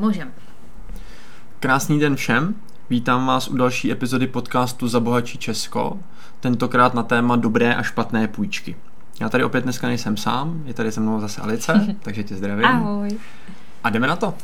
můžem. Krásný den všem. Vítám vás u další epizody podcastu Zabohačí Česko, tentokrát na téma dobré a špatné půjčky. Já tady opět dneska nejsem sám, je tady se mnou zase Alice, takže tě zdravím. Ahoj. A jdeme na to.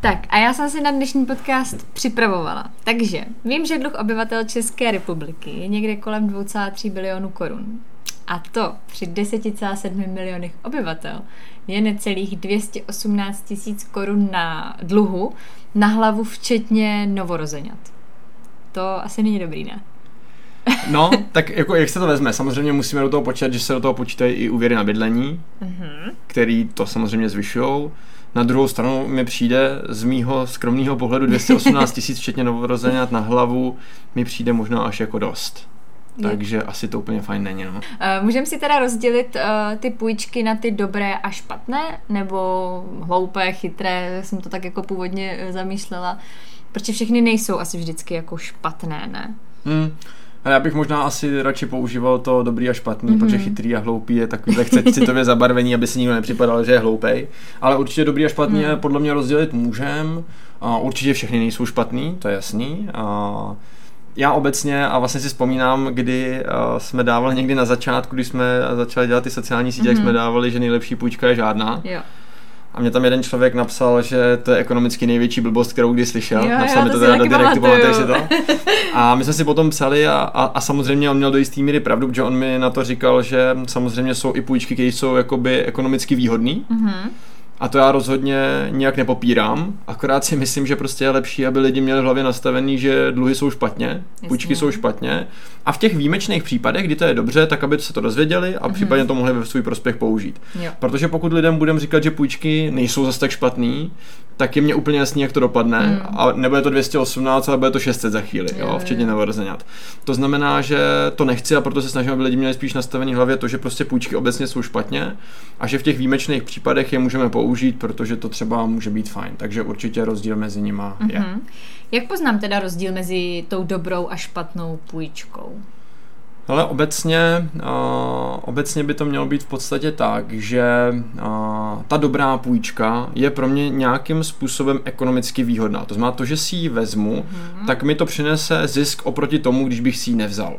Tak a já jsem si na dnešní podcast připravovala. Takže vím, že dluh obyvatel České republiky je někde kolem 2,3 bilionů korun. A to při 10,7 milionech obyvatel je necelých 218 tisíc korun na dluhu na hlavu včetně novorozenat. To asi není dobrý, ne? No, tak jako jak se to vezme? Samozřejmě musíme do toho počítat, že se do toho počítají i úvěry na bydlení, mm-hmm. který to samozřejmě zvyšují. Na druhou stranu mi přijde z mýho skromného pohledu 218 tisíc včetně novorozenat na hlavu mi přijde možná až jako dost. Takže asi to úplně fajn není. No. Uh, Můžeme si teda rozdělit uh, ty půjčky na ty dobré a špatné, nebo hloupé, chytré, jsem to tak jako původně uh, zamýšlela, protože všechny nejsou asi vždycky jako špatné, ne? Hmm. Ale já bych možná asi radši používal to dobrý a špatný, mm-hmm. protože chytrý a hloupý je takový lehce citově zabarvení, aby si nikdo nepřipadal, že je hloupej. Ale určitě dobrý a špatný mm. podle mě rozdělit můžem. A určitě všechny nejsou špatný, to je jasný. A já obecně, a vlastně si vzpomínám, kdy uh, jsme dávali někdy na začátku, když jsme začali dělat ty sociální sítě, mm-hmm. jak jsme mhm. dávali, že nejlepší půjčka je žádná. Jo. A mě tam jeden člověk napsal, že to je ekonomicky největší blbost, kterou kdy slyšel. Jo, napsal mi to teda do direktu, pamatuješ si to? A my jsme si potom psali a, a, a samozřejmě on měl do jistý míry pravdu, protože on mi na to říkal, že samozřejmě jsou i půjčky, které jsou jakoby ekonomicky výhodné. Mm-hmm a to já rozhodně nijak nepopírám, akorát si myslím, že prostě je lepší, aby lidi měli v hlavě nastavený, že dluhy jsou špatně, Jasně. půjčky jsou špatně. A v těch výjimečných případech, kdy to je dobře, tak aby se to dozvěděli a mm-hmm. případně to mohli ve svůj prospěch použít. Jo. Protože pokud lidem budeme říkat, že půjčky nejsou zase tak špatný, tak je mě úplně jasný, jak to dopadne. Mm. A nebude to 218, ale bude to 600 za chvíli, jo, jo, včetně novorozenat. To znamená, že to nechci a proto se snažím, aby lidi měli spíš nastavený hlavě to, že prostě půjčky obecně jsou špatně a že v těch výjimečných případech je můžeme použít protože to třeba může být fajn. Takže určitě rozdíl mezi nima je. Mm-hmm. Jak poznám teda rozdíl mezi tou dobrou a špatnou půjčkou? Ale obecně, uh, obecně by to mělo být v podstatě tak, že uh, ta dobrá půjčka je pro mě nějakým způsobem ekonomicky výhodná. To znamená to, že si ji vezmu, mm-hmm. tak mi to přinese zisk oproti tomu, když bych si ji nevzal.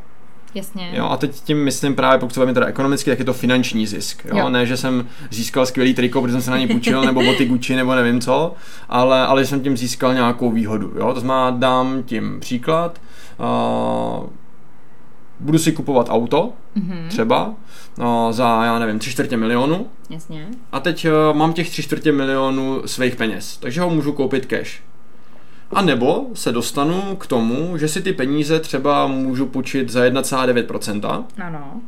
Jasně. Jo, a teď tím myslím právě, pokud se teda ekonomicky, tak je to finanční zisk. Jo? jo. Ne, že jsem získal skvělý triko, protože jsem se na něj půjčil, nebo boty Gucci, nebo nevím co, ale, ale že jsem tím získal nějakou výhodu. Jo? To znamená, dám tím příklad. Uh, budu si kupovat auto, mm-hmm. třeba, uh, za, já nevím, tři čtvrtě milionu. Jasně. A teď uh, mám těch tři čtvrtě milionů svých peněz, takže ho můžu koupit cash. A nebo se dostanu k tomu, že si ty peníze třeba můžu půjčit za 1,9%. Ano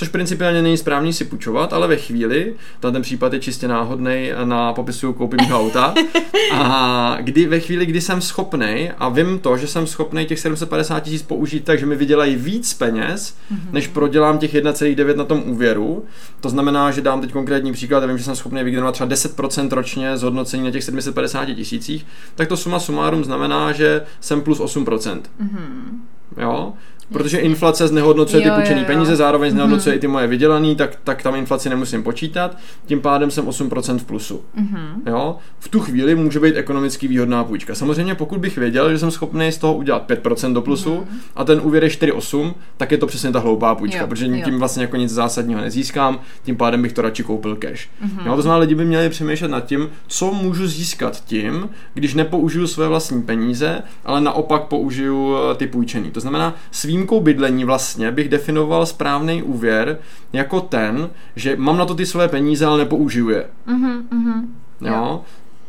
což principiálně není správný si půjčovat, ale ve chvíli, ten případ je čistě náhodný na popisu koupím auta, a kdy ve chvíli, kdy jsem schopný a vím to, že jsem schopný těch 750 tisíc použít tak, že mi vydělají víc peněz, mm-hmm. než prodělám těch 1,9 na tom úvěru, to znamená, že dám teď konkrétní příklad a vím, že jsem schopný vygenerovat třeba 10% ročně z hodnocení na těch 750 tisících, tak to suma sumárum znamená, že jsem plus 8%. Mm-hmm. Jo? Protože inflace znehodnocuje ty půjčené peníze, zároveň znehodnocuje mm-hmm. i ty moje vydělané, tak, tak tam inflaci nemusím počítat, tím pádem jsem 8% v plusu. Mm-hmm. Jo? V tu chvíli může být ekonomicky výhodná půjčka. Samozřejmě pokud bych věděl, že jsem schopný z toho udělat 5% do plusu mm-hmm. a ten úvěr je 4,8, tak je to přesně ta hloupá půjčka, jo, protože jo. tím vlastně jako nic zásadního nezískám, tím pádem bych to radši koupil cash. Mm-hmm. Jo? To znamená, lidi by měli přemýšlet nad tím, co můžu získat tím, když nepoužiju své vlastní peníze, ale naopak použiju eh, ty půjčený. To znamená, svým výjimkou bydlení vlastně bych definoval správný úvěr jako ten, že mám na to ty své peníze, ale nepoužiju je. Mm-hmm, mm-hmm. Jo? jo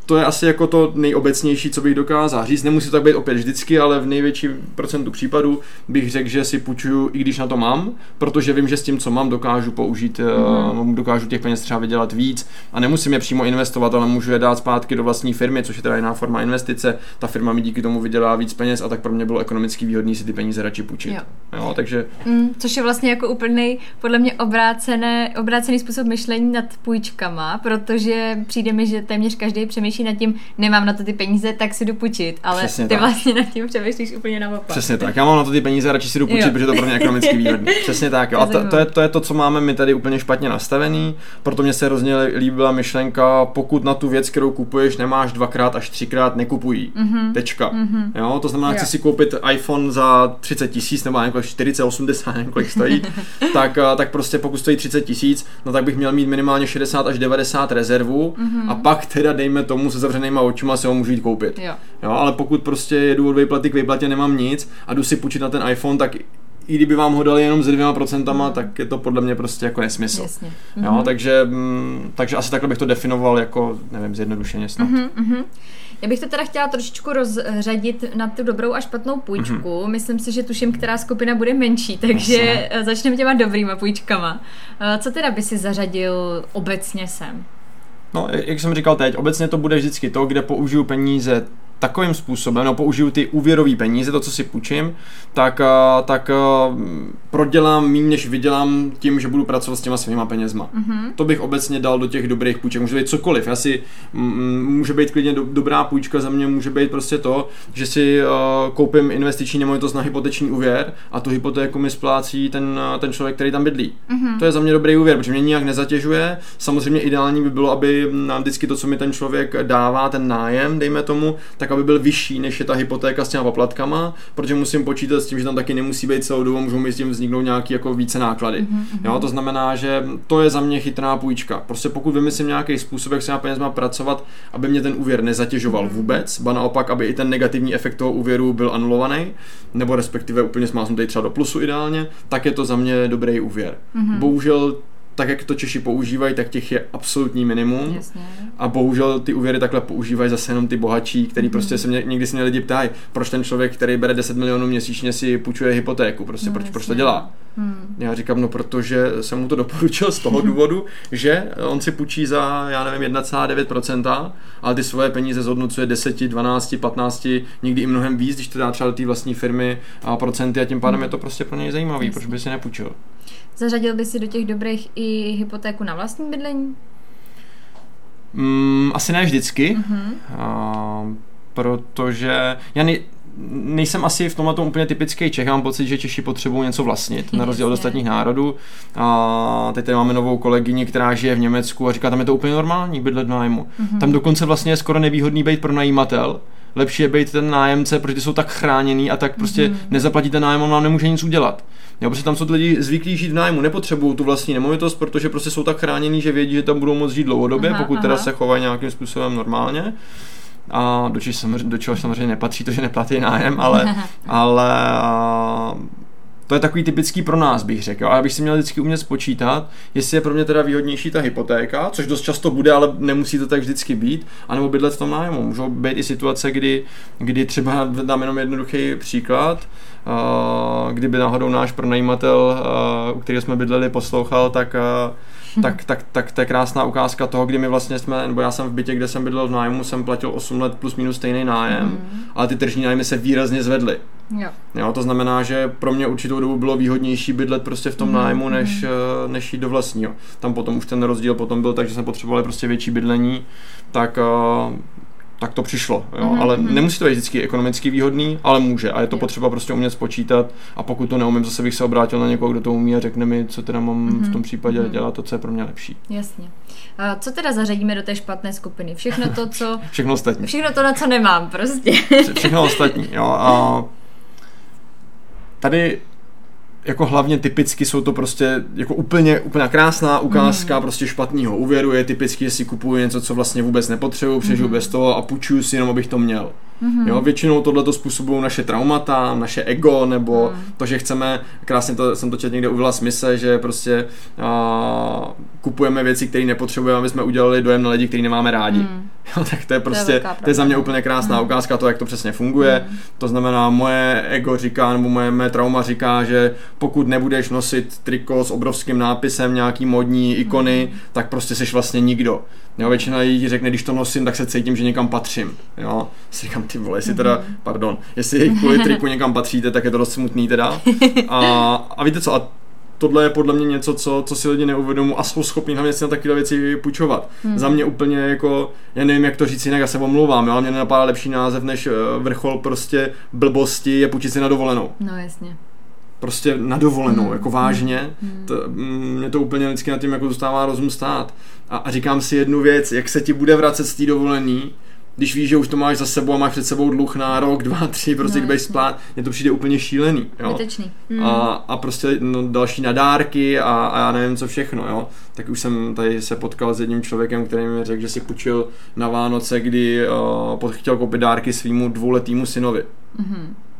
to je asi jako to nejobecnější, co bych dokázal říct. Nemusí to tak být opět vždycky, ale v největší procentu případů bych řekl, že si půjčuju, i když na to mám, protože vím, že s tím, co mám, dokážu použít, mm. dokážu těch peněz třeba vydělat víc a nemusím je přímo investovat, ale můžu je dát zpátky do vlastní firmy, což je teda jiná forma investice. Ta firma mi díky tomu vydělá víc peněz a tak pro mě bylo ekonomicky výhodné si ty peníze radši půjčit. Jo. Jo, takže... Mm, což je vlastně jako úplný, podle mě obrácené, obrácený způsob myšlení nad půjčkama, protože přijde mi, že téměř každý přemýšlí přemýšlí nad tím, nemám na to ty peníze, tak si jdu půjčit, ale Přesně ty tak. vlastně nad tím přemýšlíš úplně naopak. Přesně tak. Já mám na to ty peníze, radši si jdu půjčit, Jo. protože to pro mě ekonomicky výhodný. Přesně tak. Jo. A to, to, je, to je to, co máme my tady úplně špatně nastavený. Proto mě se hrozně líbila myšlenka, pokud na tu věc, kterou kupuješ, nemáš dvakrát až třikrát, nekupují. Mm-hmm. Tečka. Mm-hmm. Jo, to znamená, chci si koupit iPhone za 30 tisíc nebo jako 40, 80, nevím, kolik stojí, tak, eh, tak prostě pokud stojí 30 tisíc, no tak bych měl mít minimálně 60 až 90 rezervu mm-hmm. a pak teda dejme tomu se zavřenýma očima si ho můžu jít koupit. Jo. Jo, ale pokud prostě jedu od výplaty k výplatě, nemám nic a jdu si půjčit na ten iPhone, tak i kdyby vám ho dali jenom se dvěma procentama, tak je to podle mě prostě jako nesmysl. Jasně. Jo, takže, mm, takže asi takhle bych to definoval jako, nevím, zjednodušeně snad. Mm-hmm. Já bych to teda chtěla trošičku rozřadit na tu dobrou a špatnou půjčku. Mm-hmm. Myslím si, že tuším, která skupina bude menší, takže Jasně. eh, začneme těma dobrýma půjčkama. Eh, Co teda by si zařadil obecně sem? No, jak jsem říkal teď, obecně to bude vždycky to, kde použiju peníze takovým způsobem, no použiju ty úvěrové peníze, to, co si půjčím, tak, a, tak a, prodělám méně, než vydělám tím, že budu pracovat s těma svýma penězma. Mm-hmm. To bych obecně dal do těch dobrých půjček. Může být cokoliv. Já si, může být klidně do, dobrá půjčka za mě, může být prostě to, že si uh, koupím investiční nemovitost na hypoteční úvěr a tu hypotéku mi splácí ten, ten člověk, který tam bydlí. Mm-hmm. To je za mě dobrý úvěr, protože mě nijak nezatěžuje. Samozřejmě ideální by bylo, aby nám vždycky to, co mi ten člověk dává, ten nájem, dejme tomu, tak aby byl vyšší, než je ta hypotéka s těma poplatkama, protože musím počítat s tím, že tam taky nemusí být celou dobu, můžou mi s tím vzniknout nějaký jako více náklady. Mm-hmm. Jo, to znamená, že to je za mě chytrá půjčka. Prostě pokud vymyslím nějaký způsob, jak se na peněz má pracovat, aby mě ten úvěr nezatěžoval vůbec, ba naopak, aby i ten negativní efekt toho úvěru byl anulovaný, nebo respektive úplně smásnutý třeba do plusu ideálně, tak je to za mě dobrý úvěr. Mm-hmm. Bohužel tak jak to Češi používají, tak těch je absolutní minimum. Jasně. A bohužel ty úvěry takhle používají zase jenom ty bohatší, který mm. prostě se mě, někdy se mě lidi ptají, proč ten člověk, který bere 10 milionů měsíčně, si půjčuje hypotéku, prostě No, proč, proč to jasně. dělá. Hmm. Já říkám, no protože jsem mu to doporučil z toho důvodu, že on si půjčí za, já nevím, 1,9%, ale ty svoje peníze zhodnocuje 10, 12, 15, někdy i mnohem víc, když to dá třeba do té vlastní firmy a procenty a tím pádem je to prostě pro něj zajímavý, proč by si nepůjčil. Zařadil by si do těch dobrých i hypotéku na vlastní bydlení? Mm, asi ne vždycky, mm-hmm. a, protože já nej, nejsem asi v tomhle tom úplně typický Čech, já mám pocit, že Češi potřebují něco vlastnit, na rozdíl od ostatních národů. A teď tady máme novou kolegyni, která žije v Německu a říká, tam je to úplně normální bydlet v nájmu. Mm-hmm. Tam dokonce vlastně je skoro nevýhodný být pro najímatel. Lepší je být ten nájemce, protože ty jsou tak chráněný a tak prostě mm-hmm. nezaplatíte nájem, on vám nemůže nic udělat. Jo, protože tam jsou ty lidi zvyklí žít v nájmu, nepotřebují tu vlastní nemovitost, protože prostě jsou tak chránění, že vědí, že tam budou moct žít dlouhodobě, Aha, pokud teda aha. se chovají nějakým způsobem normálně. A do čeho samozřejmě, do čeho samozřejmě nepatří to, že neplatí nájem, ale, ale a, to je takový typický pro nás, bych řekl. A já bych si měl vždycky umět spočítat, jestli je pro mě teda výhodnější ta hypotéka, což dost často bude, ale nemusí to tak vždycky být, anebo bydlet v tom nájmu. Můžou být i situace, kdy, kdy třeba dám jenom jednoduchý příklad, kdyby náhodou náš pronajímatel, uh, u kterého jsme bydleli, poslouchal, tak uh, tak, tak, tak to je krásná ukázka toho, kdy my vlastně jsme, nebo já jsem v bytě, kde jsem bydlel v nájmu, jsem platil 8 let plus minus stejný nájem, mm. ale ty tržní nájmy se výrazně zvedly. Jo. Jo, to znamená, že pro mě určitou dobu bylo výhodnější bydlet prostě v tom mm. nájmu, než, eh, než jít do vlastního. Tam potom už ten rozdíl potom byl tak, že jsme potřebovali prostě větší bydlení, tak eh, tak to přišlo, jo? Mhm, ale mhm. nemusí to být vždycky ekonomicky výhodný, ale může a je to Jo. potřeba prostě umět spočítat a pokud to neumím, zase bych se obrátil na někoho, kdo to umí a řekne mi, co teda mám v tom Mhm, případě mhm. dělat, to, co je pro mě lepší. Jasně. A co teda zařadíme do té špatné skupiny? Všechno to, co... Všechno ostatní. Všechno to, na co nemám prostě. Vše- všechno ostatní, jo. A tady jako hlavně typicky jsou to prostě jako úplně, úplně krásná ukázka mm. prostě špatného úvěru. Je typicky, že si kupuju něco, co vlastně vůbec nepotřebuju, přežiju mm. bez toho a půjčuju si jenom, abych to měl. Mm. Jo, většinou tohle to způsobují naše traumata, naše ego, nebo mm. to, že chceme, krásně to jsem to četl někde uvila smysl, že prostě a, kupujeme věci, které nepotřebujeme, aby jsme udělali dojem na lidi, který nemáme rádi. Mm. Jo, tak to je prostě, velká to je za mě úplně krásná mm. ukázka toho, jak to přesně funguje. Mm. To znamená, moje ego říká, nebo moje mé trauma říká, že pokud nebudeš nosit triko s obrovským nápisem, nějaký modní ikony, mm. tak prostě jsi vlastně nikdo. Jo, většina lidí řekne, když to nosím, tak se cítím, že někam patřím. Jo, si říkám, ty vole, jestli teda, pardon, jestli kvůli triku někam patříte, tak je to dost smutný teda. A, a víte co, a tohle je podle mě něco, co, co si lidi neuvědomují a jsou schopni hlavně si na takové věci půjčovat. Hmm. Za mě úplně jako, já nevím, jak to říct jinak, já se omlouvám, jo, ale mě nenapadá lepší název než eh, vrchol prostě blbosti je půjčit si na dovolenou. No jasně prostě na dovolenou, mm. jako vážně. Mm. To, mě to úplně vždycky na tím jako zůstává rozum stát. A, a říkám si jednu věc, jak se ti bude vracet z té dovolený, když víš, že už to máš za sebou a máš před sebou dluh na rok, dva, tři, prostě no, budeš splát, mně to přijde úplně šílený. Jo? Mm. A, a prostě no, další nadárky a, a já nevím co všechno, jo. Tak už jsem tady se potkal s jedním člověkem, který mi řekl, že si půjčil na Vánoce, kdy uh, chtěl koupit dárky svýmu dvouletýmu synovi. Mm-hmm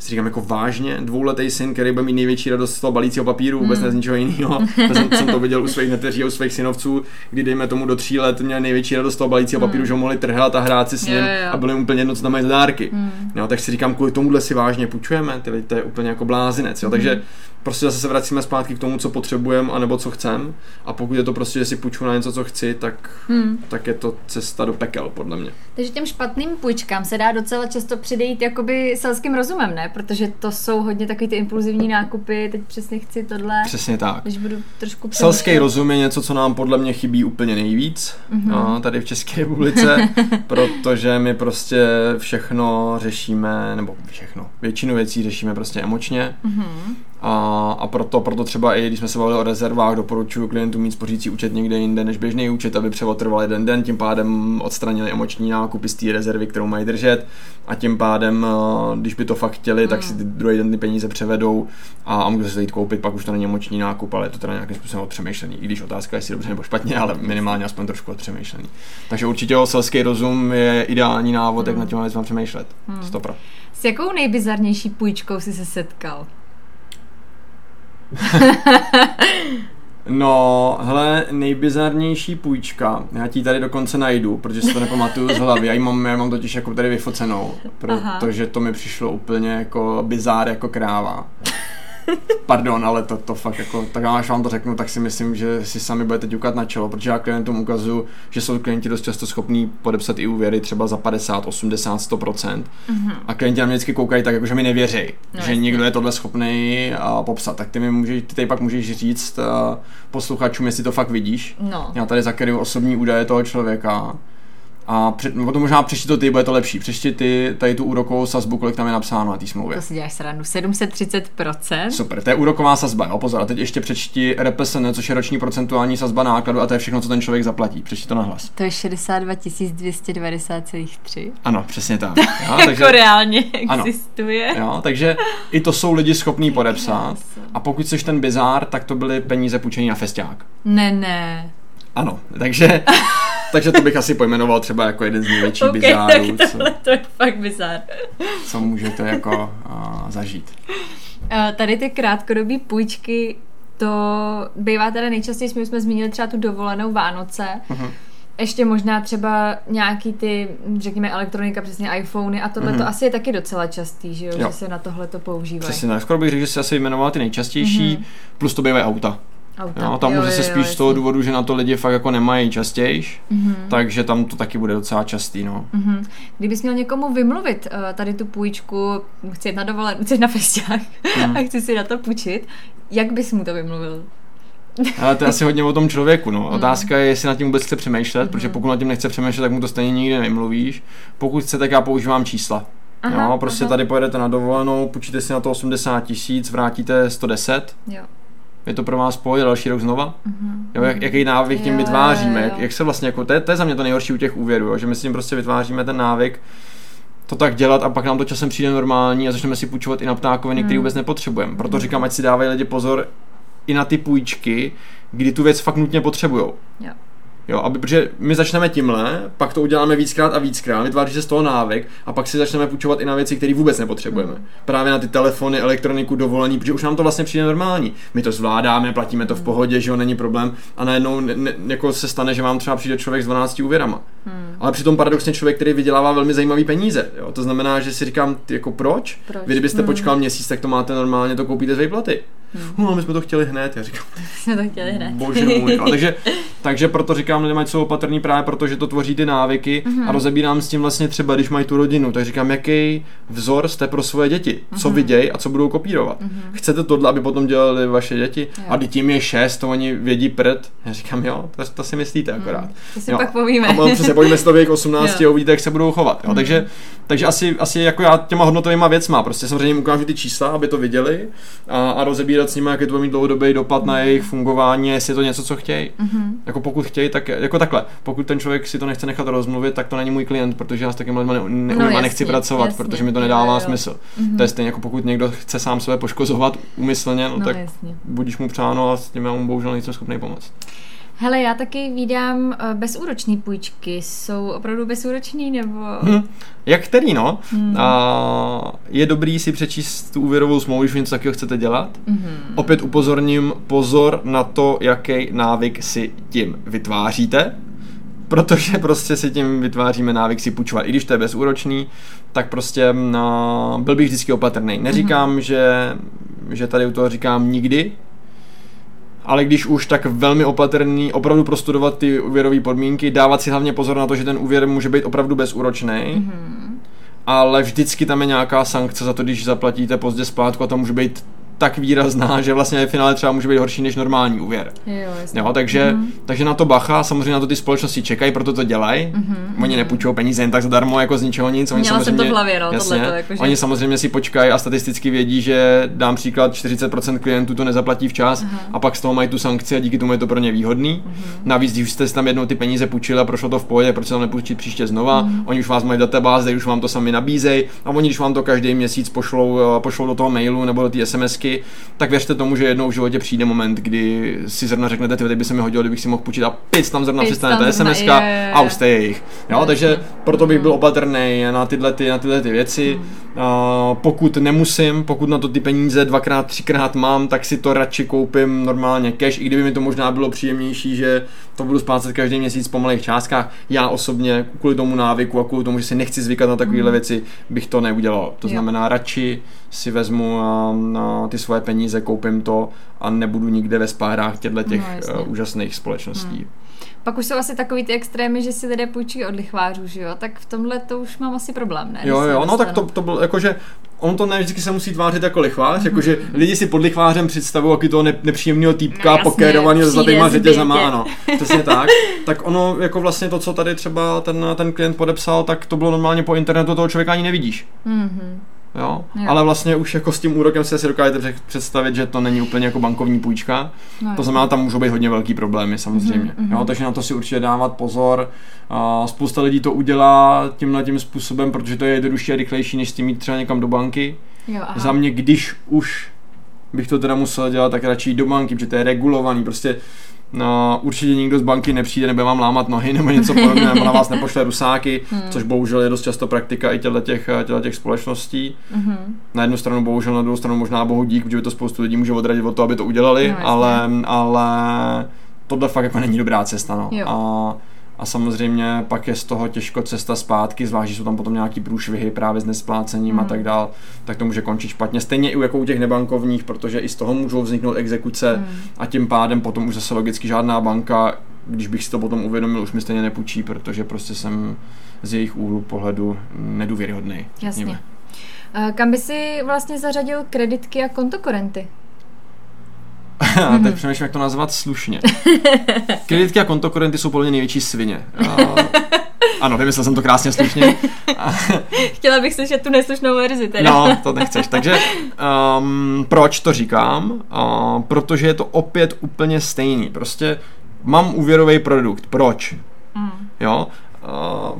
si říkám jako vážně, dvouletý syn, který bude mít největší radost z toho balícího papíru, vůbec mm. ne z ničeho jiného. jsem, jsem, to viděl u svých neteří a u svých synovců, kdy dejme tomu do tří let měli největší radost z toho balícího mm. papíru, že ho mohli trhat a hrát si s ním jo, jo. a byli úplně jedno, co tam mají za dárky. Mm. Jo, tak si říkám, kvůli tomuhle si vážně půjčujeme, ty, to je úplně jako blázinec. Jo. Mm. Takže prostě zase se vracíme zpátky k tomu, co potřebujeme, anebo co chcem. A pokud je to prostě, že si půjču na něco, co chci, tak, hmm. tak je to cesta do pekel, podle mě. Takže těm špatným půjčkám se dá docela často přidejít jakoby selským rozumem, ne? Protože to jsou hodně takový ty impulzivní nákupy, teď přesně chci tohle. Přesně tak. Když budu trošku Selský rozum je něco, co nám podle mě chybí úplně nejvíc mm-hmm. no, tady v České republice, protože my prostě všechno řešíme, nebo všechno, většinu věcí řešíme prostě emočně. Mm-hmm. A, a proto, proto třeba i když jsme se bavili o rezervách, doporučuji klientům mít spořící účet někde jinde než běžný účet, aby převod trval jeden den, tím pádem odstranili emoční nákupy z té rezervy, kterou mají držet a tím pádem, eh, když by to fakt chtěli, tak si ty hmm. druhý den ty peníze převedou a, a můžou se jít koupit, pak už to není emoční nákup, ale je to teda nějakým způsobem odpřemýšlený. I když otázka je, jestli dobře nebo špatně, ale minimálně aspoň trošku odpřemýšlený. Takže určitě o selský rozum je ideální návod, jak na těma věcma přemýšlet. Hmm. Stopra. S jakou nejbizarnější půjčkou jsi se setkal? No, hele, nejbizarnější půjčka, já ti tady dokonce najdu, protože si to nepamatuju z hlavy, já ji mám, já mám totiž jako tady vyfocenou, protože to mi přišlo úplně jako bizár jako kráva. Pardon, ale to, to fakt jako, tak až vám to řeknu, tak si myslím, že si sami budete ťukat na čelo, protože já klientům ukazuju, že jsou klienti dost často schopní podepsat i úvěry třeba za 50, 80, 100%. Mm-hmm. A klienti na mě vždycky koukají tak, jako že mi nevěří, no, že jasně. někdo je tohle schopný popsat. Tak ty mi můžeš, ty tady pak můžeš říct posluchačům, jestli to fakt vidíš. No. Já tady zakryju osobní údaje toho člověka a před, no, to možná přečti to ty, bude to lepší. Přečti ty tady tu úrokovou sazbu, kolik tam je napsáno na té smlouvě. To si děláš srandu, 730%. Super, to je úroková sazba, jo, pozor. A teď ještě přečti RPSN, což je roční procentuální sazba nákladu a to je všechno, co ten člověk zaplatí. Přečti to na hlas. To je 62 290,3. Ano, přesně tak. Jo, takže, jako reálně existuje. Ano, jo, takže i to jsou lidi schopní podepsat. A pokud jsi ten bizár, tak to byly peníze půjčení na festiák. Ne, ne. Ano, takže takže to bych asi pojmenoval třeba jako jeden z největších okay, bizárů. Tak tohle co, to je fakt bizár. Co můžete jako uh, zažít. Uh, tady ty krátkodobé půjčky, to bývá teda nejčastěji, my jsme zmínili třeba tu dovolenou Vánoce, uh-huh. Ještě možná třeba nějaký ty, řekněme, elektronika, přesně iPhony a tohle mm-hmm. to asi je taky docela častý, že jo, jo. že se na tohle to používají. Přesně, tak skoro bych řekl, že se asi jmenoval ty nejčastější, mm-hmm. plus to bývají auta. Auta. No, tam jo, může se spíš jo, z toho důvodu, že na to lidi fakt jako nemají častěji, mm-hmm. takže tam to taky bude docela častý. No. Mm-hmm. Kdybys měl někomu vymluvit uh, tady tu půjčku, chci jít na dovolenou, chci na festiák mm. a chci si na to půjčit, jak bys mu to vymluvil? Ale to je asi hodně o tom člověku. No. Mhm. Otázka je, jestli nad tím vůbec chce přemýšlet, mm. protože pokud nad tím nechce přemýšlet, tak mu to stejně nikdy nemluvíš. Pokud chce, tak já používám čísla. Aha, jo, prostě aha. tady pojedete na dovolenou, půjčíte si na to 80 tisíc, vrátíte 110. Jo je to pro vás pojít další rok znova? Mm-hmm. Jo, jak, jaký návyk tím jo, vytváříme, jo, jo. Jak, jak se vlastně, jako, to, je, to je za mě to nejhorší u těch úvěrů, jo, že my si tím prostě vytváříme ten návyk to tak dělat a pak nám to časem přijde normální a začneme si půjčovat i na ptákoviny, mm. které vůbec nepotřebujeme. Proto mm. říkám, ať si dávají lidi pozor i na ty půjčky, kdy tu věc fakt nutně potřebují. Jo, aby, protože my začneme tímhle, pak to uděláme víckrát a víckrát, vytváří se z toho návyk a pak si začneme půjčovat i na věci, které vůbec nepotřebujeme. Hmm. Právě na ty telefony, elektroniku, dovolení, protože už nám to vlastně přijde normální. My to zvládáme, platíme to v hmm. pohodě, že jo, není problém a najednou ne, ne, jako se stane, že vám třeba přijde člověk s 12 úvěrama. Hmm. Ale přitom paradoxně člověk, který vydělává velmi zajímavý peníze. Jo? To znamená, že si říkám, jako proč? proč? Vy kdybyste hmm. počkal měsíc, tak to máte normálně, to koupíte z výplaty. Hmm. No, my jsme to chtěli hned, já říkám. jsme to chtěli hned. Bože můj. No, takže, takže proto říkám, lidem, ať jsou opatrní právě protože to tvoří ty návyky Mhm. mm-hmm. a rozebírám s tím vlastně třeba, když mají tu rodinu, tak říkám, jaký vzor jste pro svoje děti, co Mhm. vidějí a co budou kopírovat. Mm-hmm. Chcete tohle, aby potom dělali vaše děti? Jo. A když tím je šest, to oni vědí prd. Já říkám, jo, to, to si myslíte akorát. Mhm. To si jo. pak povíme. A přesně pojďme s to věk 18 Jo. a uvidíte, jak se budou chovat. Jo. Takže, takže asi, asi jako já těma hodnotovými věcma, prostě samozřejmě jim ukážu ty čísla, aby to viděli a, a rozebírat s nimi, jaký to bude mít dlouhodobý dopad na jejich fungování, jestli je to něco, co chtějí. Mhm. Jako pokud chtějí, tak jako takhle. Pokud ten člověk si to nechce nechat rozmluvit, tak to není můj klient, protože já s takým lidmi ne, neumím No, nechci pracovat, jasně. protože mi to nedává jo, jo. smysl. Mhm. To je stejně jako pokud někdo chce sám sebe poškozovat úmyslně, no, No, tak jasně. budíš mu přáno a s tím já mu bohužel nejsem schopný pomoct. Hele, já taky vídám eh, bezúroční půjčky. Jsou opravdu bezúroční nebo... Hm. Jak který, no? Hmm. A je dobrý si přečíst tu úvěrovou smlouvu, když něco takového chcete dělat. Mhm. Opět upozorním, pozor na to, jaký návyk si tím vytváříte, protože prostě si tím vytváříme návyk si půjčovat. I když to je bezúročný, tak prostě no, byl bych vždycky opatrný. Neříkám, mm-hmm. že, že tady u toho říkám nikdy, ale když už, tak velmi opatrný, opravdu prostudovat ty úvěrové podmínky, dávat si hlavně pozor na to, že ten úvěr může být opravdu bezúročný, Mhm. ale vždycky tam je nějaká sankce za to, když zaplatíte pozdě splátku a to může být tak výrazná, že vlastně ve finále třeba může být horší než normální úvěr. Jo. Jo, takže, Mhm. mm-hmm. takže na to bacha, samozřejmě na to ty společnosti čekají, proto to dělají. Mhm, Mm-hmm. Oni nepůjčují peníze jen tak zadarmo, jako z ničeho nic. Oni Měla jsem samozřejmě, to v hlavě, no, jasně, tohleto, jakože- Oni samozřejmě si počkají a statisticky vědí, že dám příklad 40% klientů to nezaplatí včas Aha. a pak z toho mají tu sankci a díky tomu je to pro ně výhodný. Mhm. Navíc, když jste tam jednou ty peníze půjčili a prošlo to v pohodě, proč se tam nepůjčit příště znova, Mhm. oni už vás mají v databázi, už vám to sami nabízejí a oni, když vám to každý měsíc pošlou, eh, pošlou do toho mailu nebo do té SMSky, tak věřte tomu, že jednou v životě přijde moment, kdy si zrovna řeknete, ty by se mi hodilo, kdybych si mohl půjčit a pic tam zrovna zrovna, SMS a už jste jejich. Jo, takže proto bych byl opatrný na tyhle, ty, na tyhle ty věci. Uh, pokud nemusím, pokud na to ty peníze dvakrát, třikrát mám, tak si to radši koupím normálně cash, i kdyby mi to možná bylo příjemnější, že to budu splácet každý měsíc po malých částkách. Já osobně kvůli tomu návyku a kvůli tomu, že si nechci zvykat na takovéhle věci, bych to neudělal. To Jo. znamená, radši si vezmu uh, na ty svoje peníze, koupím to a nebudu nikde ve spárách těchto těch No, jasně. uh, úžasných společností. Pak už jsou asi takový ty extrémy, že si lidé půjčí od lichvářů, že jo? Tak v tomhle to už mám asi problém, ne? Jo, jo, no tak to, to bylo jakože, on to ne vždycky se musí tvářit jako lichvář, Mhm. jakože lidi si pod lichvářem představují jaký toho ne, nepříjemného týpka, No pokérovaný s přijde, zlatýma řetězama, tě. ano, přesně tak. Tak ono, jako vlastně to, co tady třeba ten, ten klient podepsal, tak to bylo normálně po internetu, toho člověka ani nevidíš. Mhm. Jo? Jo. Ale vlastně už jako s tím úrokem se si dokážete před- představit, že to není úplně jako bankovní půjčka. No, To znamená, tam můžou být hodně velký problémy samozřejmě. Mhm, mhm. Jo, takže na to si určitě dávat pozor. A spousta lidí to udělá tímhle tím způsobem, protože to je jednodušší a rychlejší, než s tím jít třeba někam do banky. jo, aha. Za mě, když už bych to teda musel dělat, tak radši jít do banky, protože to je regulovaný. Prostě No, určitě nikdo z banky nepřijde, nebude vám lámat nohy nebo něco podobného, nebo na vás nepošle rusáky, Hmm. což bohužel je dost často praktika i těchto těch, těchto těch společností. Mhm. Na jednu stranu bohužel, na druhou stranu možná bohu dík, protože to spoustu lidí může odradit od toho, aby to udělali, No, ale, ale tohle fakt jako není dobrá cesta. No. Jo. A, a samozřejmě pak je z toho těžko cesta zpátky, zvlášť, že jsou tam potom nějaký průšvihy právě s nesplácením a Hmm. tak dál, tak to může končit špatně. Stejně i jako u těch nebankovních, protože i z toho můžou vzniknout exekuce Hmm. a tím pádem potom už zase logicky žádná banka, když bych si to potom uvědomil, už mi stejně nepůjčí, protože prostě jsem z jejich úhlu pohledu nedůvěryhodný. Jasně. Eh, Kam by si vlastně zařadil kreditky a kontokorenty? A teď přemýšlím, jak to nazvat slušně. Kreditky a kontokorenty jsou podle mě největší svině. A, ano, vymyslel jsem to krásně slušně. A, Chtěla bych slyšet tu neslušnou verzi teda. no, to nechceš. Takže um, proč to říkám? Uh, protože je to opět úplně stejný. Prostě mám úvěrový produkt. Proč? Mm. Jo?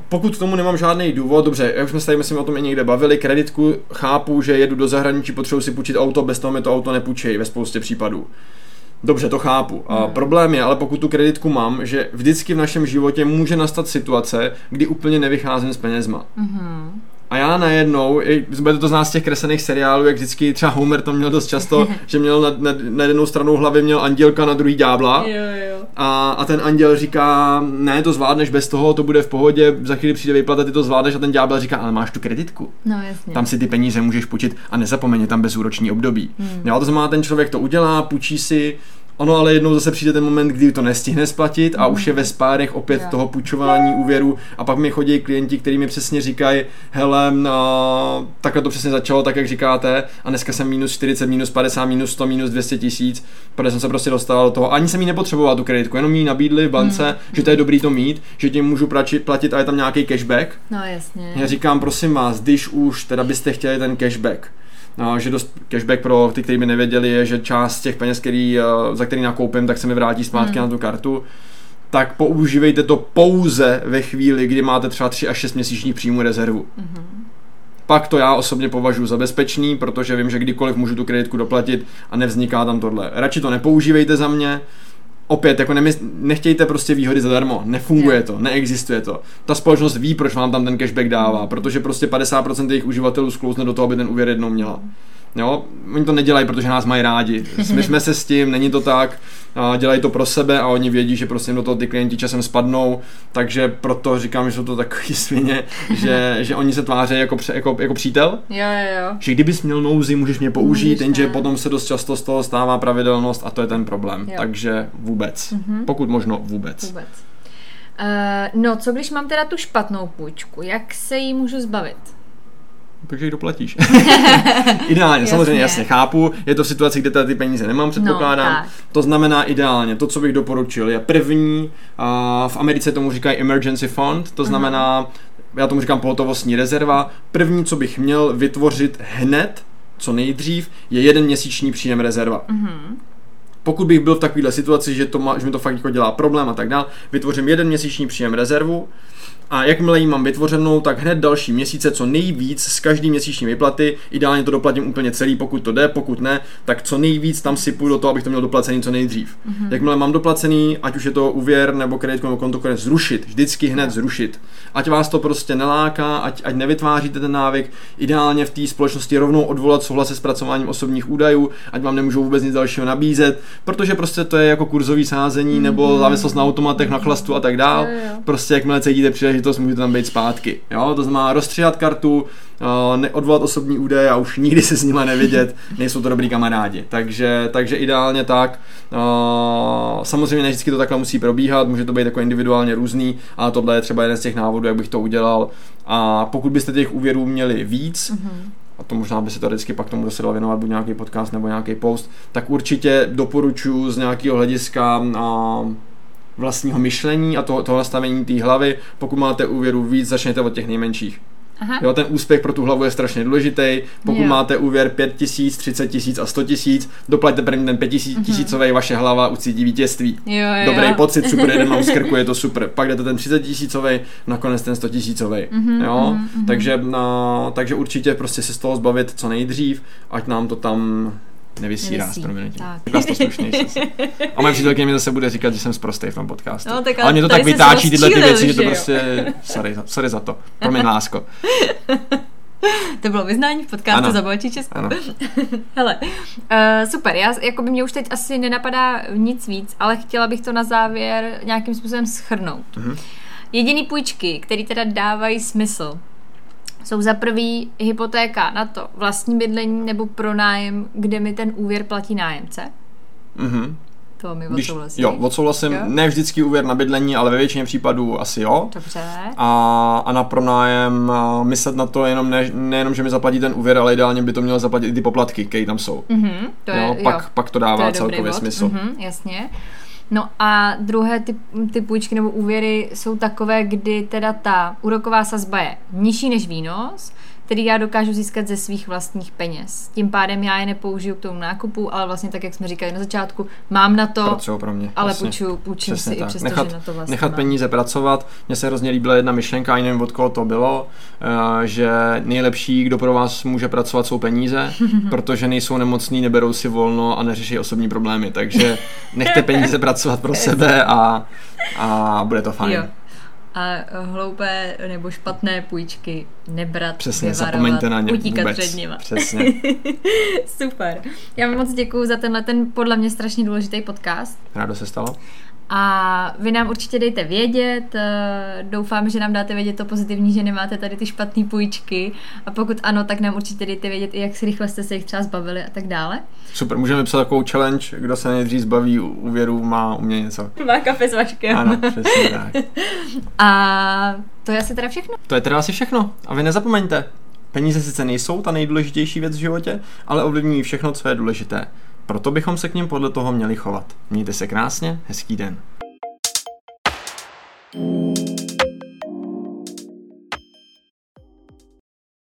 Pokud k tomu nemám žádný důvod, dobře, jak už jsme se tady myslím o tom i někde bavili, kreditku chápu, že jedu do zahraničí, potřebuji si půjčit auto, bez toho mi to auto nepůjčí ve spoustě případů. Dobře, to chápu. A Hmm. problém je, ale pokud tu kreditku mám, že vždycky v našem životě může nastat situace, kdy úplně nevycházím s penězma. Mhm. A já najednou, i- bude to z těch kreslených seriálů, jak vždycky třeba Homer to měl dost často, že měl na, na, na jednou stranou hlavy měl andělka, na druhý ďábla. Jo, jo. A, a ten anděl říká, ne, to zvládneš bez toho, to bude v pohodě, za chvíli přijde výplata, ty to zvládneš a ten ďábel říká, ale máš tu kreditku. No jasně. Tam si ty peníze můžeš půjčit a nezapomeň tam bezúroční období. Hmm. Jo, to znamená, ten člověk to udělá, půjčí si, Ono ale jednou zase přijde ten moment, kdy to nestihne splatit a už je ve spárech opět toho půjčování úvěru a pak mi chodí klienti, kteří mi přesně říkají, hele, no, takhle to přesně začalo, tak jak říkáte a dneska jsem minus 40, minus 50, minus 100, minus 200 tisíc, protože jsem se prostě dostal do toho. Ani jsem jí nepotřeboval tu kreditku, jenom mi nabídli v bance, hmm. že to je dobrý to mít, že tím můžu platit, platit a je tam nějaký cashback. No jasně. Já říkám, prosím vás, když už teda byste chtěli ten cashback, že dost cashback pro ty, kteří by nevěděli, je, že část těch peněz, který, eh, za který nakoupím, tak se mi vrátí zpátky hmm. na tu kartu tak používejte to pouze ve chvíli, kdy máte třeba 3 až 6 měsíčních příjmu rezervu. Mm-hmm. Pak to já osobně považuji za bezpečný, protože vím, že kdykoliv můžu tu kreditku doplatit a nevzniká tam tohle. Radši to nepoužívejte za mě, opět, jako nemysl, nechtějte prostě výhody zadarmo, nefunguje to, neexistuje to. Ta společnost ví, proč vám tam ten cashback dává, protože prostě 50% jejich uživatelů sklouzne do toho, aby ten úvěr jednou měla. Jo, oni to nedělají, protože nás mají rádi. My jsme se s tím, není to tak, a dělají to pro sebe a oni vědí, že prostě do toho ty klienti časem spadnou, takže proto říkám, že jsou to takový svině, že, že oni se tváří jako, jako, jako přítel. Jo, jo, jo. Že kdybys měl nouzi, můžeš mě použít, jenže potom se dost často z toho stává pravidelnost a to je ten problém. Jo. Takže vůbec. Mm-hmm. Pokud možno vůbec. Vůbec. Uh, no, co když mám teda tu špatnou půjčku? Jak se jí můžu zbavit? Takže ji doplatíš. ideálně, jasně. samozřejmě, jasně, chápu. Je to v situaci, kde ty peníze nemám, předpokládám. No, to znamená ideálně, to, co bych doporučil, je první, uh, v Americe tomu říkají emergency fund, to znamená, uh-huh. já tomu říkám pohotovostní rezerva. První, co bych měl vytvořit hned, co nejdřív, je jeden měsíční příjem rezerva. Uh-huh. Pokud bych byl v takovéhle situaci, že, to má, že mi to fakt jako dělá problém a tak dále, vytvořím jeden měsíční příjem rezervu, a jakmile ji mám vytvořenou, tak hned další měsíce co nejvíc z každý měsíční vyplaty, ideálně to doplatím úplně celý, pokud to jde, pokud ne, tak co nejvíc tam si půjdu do toho, abych to měl doplacený co nejdřív. Mm-hmm. Jakmile mám doplacený, ať už je to úvěr nebo kredit nebo konto, konec zrušit, vždycky hned zrušit. Ať vás to prostě neláká, ať, ať nevytváříte ten návyk, ideálně v té společnosti rovnou odvolat souhlas se zpracováním osobních údajů, ať vám nemůžou vůbec nic dalšího nabízet, protože prostě to je jako kurzový sázení mm-hmm. nebo závislost na automatech, na chlastu a tak dál. Prostě jakmile cítíte příležitost příležitost, můžete tam být zpátky. Jo? To znamená rozstříhat kartu, eh, neodvolat osobní údaje a už nikdy se s nimi nevidět, nejsou to dobrý kamarádi. Takže, takže ideálně tak. Eh, samozřejmě ne vždycky to takhle musí probíhat, může to být jako individuálně různý, ale tohle je třeba jeden z těch návodů, jak bych to udělal. A pokud byste těch úvěrů měli víc, mm-hmm a to možná by se to vždycky pak tomu se dal věnovat buď nějaký podcast nebo nějaký post, tak určitě doporučuji z nějakého hlediska a vlastního myšlení a to, toho nastavení té hlavy. Pokud máte úvěru víc, začněte od těch nejmenších. Aha. Jo, ten úspěch pro tu hlavu je strašně důležitý. Pokud jo. máte úvěr 5 tisíc, 30 tisíc a 100 tisíc, doplaťte první ten 5 mhm. tisícový, uh-huh. vaše hlava ucítí vítězství. Jo, jo. Dobrý pocit, super, jeden mám z krku, je to super. Pak jdete ten 30 tisícový, nakonec ten 100 tisícový. Uh-huh, jo, uh-huh. takže, no, takže určitě prostě se z toho zbavit co nejdřív, ať nám to tam nevysírá Nevisí. s proměnutím. Tak. to slušný. A moje přítelkyně mi zase bude říkat, že jsem zprostý v tom podcastu. No, tak ale, ale mě to tak vytáčí tyhle ty věci, že to prostě, sorry, sorry za to. Promiň lásko. To bylo vyznání v podcastu Zabojčí Česko. Ano. Hele, uh, super, já, jako by mě už teď asi nenapadá nic víc, ale chtěla bych to na závěr nějakým způsobem schrnout. Uh-huh. Jediný půjčky, které teda dávají smysl, jsou za prvý hypotéka na to vlastní bydlení nebo pronájem, kde mi ten úvěr platí nájemce. Mhm. To mi odsouhlasí. Jo, odsouhlasím. Jo? Ne vždycky úvěr na bydlení, ale ve většině případů asi jo. Dobře. A, a na pronájem a myslet na to jenom ne, nejenom, že mi zaplatí ten úvěr, ale ideálně by to mělo zaplatit i ty poplatky, které tam jsou. Mm-hmm, to je, jo, pak, jo. pak to dává to celkově smysl. Mm-hmm, jasně. No a druhé ty, ty půjčky nebo úvěry jsou takové, kdy teda ta úroková sazba je nižší než výnos, který já dokážu získat ze svých vlastních peněz. Tím pádem já je nepoužiju k tomu nákupu, ale vlastně tak, jak jsme říkali na začátku, mám na to, Pracují pro mě, ale půjču, půjčím si tak. i přesto, nechat, že na to vlastně Nechat mám. peníze pracovat. Mně se hrozně líbila jedna myšlenka, ani nevím, od koho to bylo, uh, že nejlepší, kdo pro vás může pracovat, jsou peníze, protože nejsou nemocní, neberou si volno a neřeší osobní problémy. Takže nechte peníze pracovat pro sebe a, a bude to fajn. Jo a hloupé nebo špatné půjčky nebrat, Přesně, vyvarovat, zapomeňte na ně utíkat vůbec. před nimi. Přesně. Super. Já vám moc děkuji za tenhle ten podle mě strašně důležitý podcast. Rádo se stalo. A vy nám určitě dejte vědět, eh, doufám, že nám dáte vědět to pozitivní, že nemáte tady ty špatné půjčky a pokud ano, tak nám určitě dejte vědět, jak si rychle jste se jich třeba zbavili a tak dále. Super, můžeme psat takovou challenge, kdo se nejdřív zbaví úvěru, má u mě něco. Má kafe s vaškem. Ano, přesně tak. A to je asi teda všechno. To je teda asi všechno. A vy nezapomeňte, peníze sice nejsou ta nejdůležitější věc v životě, ale ovlivňují všechno, co je důležité. Proto bychom se k ním podle toho měli chovat. Mějte se krásně, hezký den. thank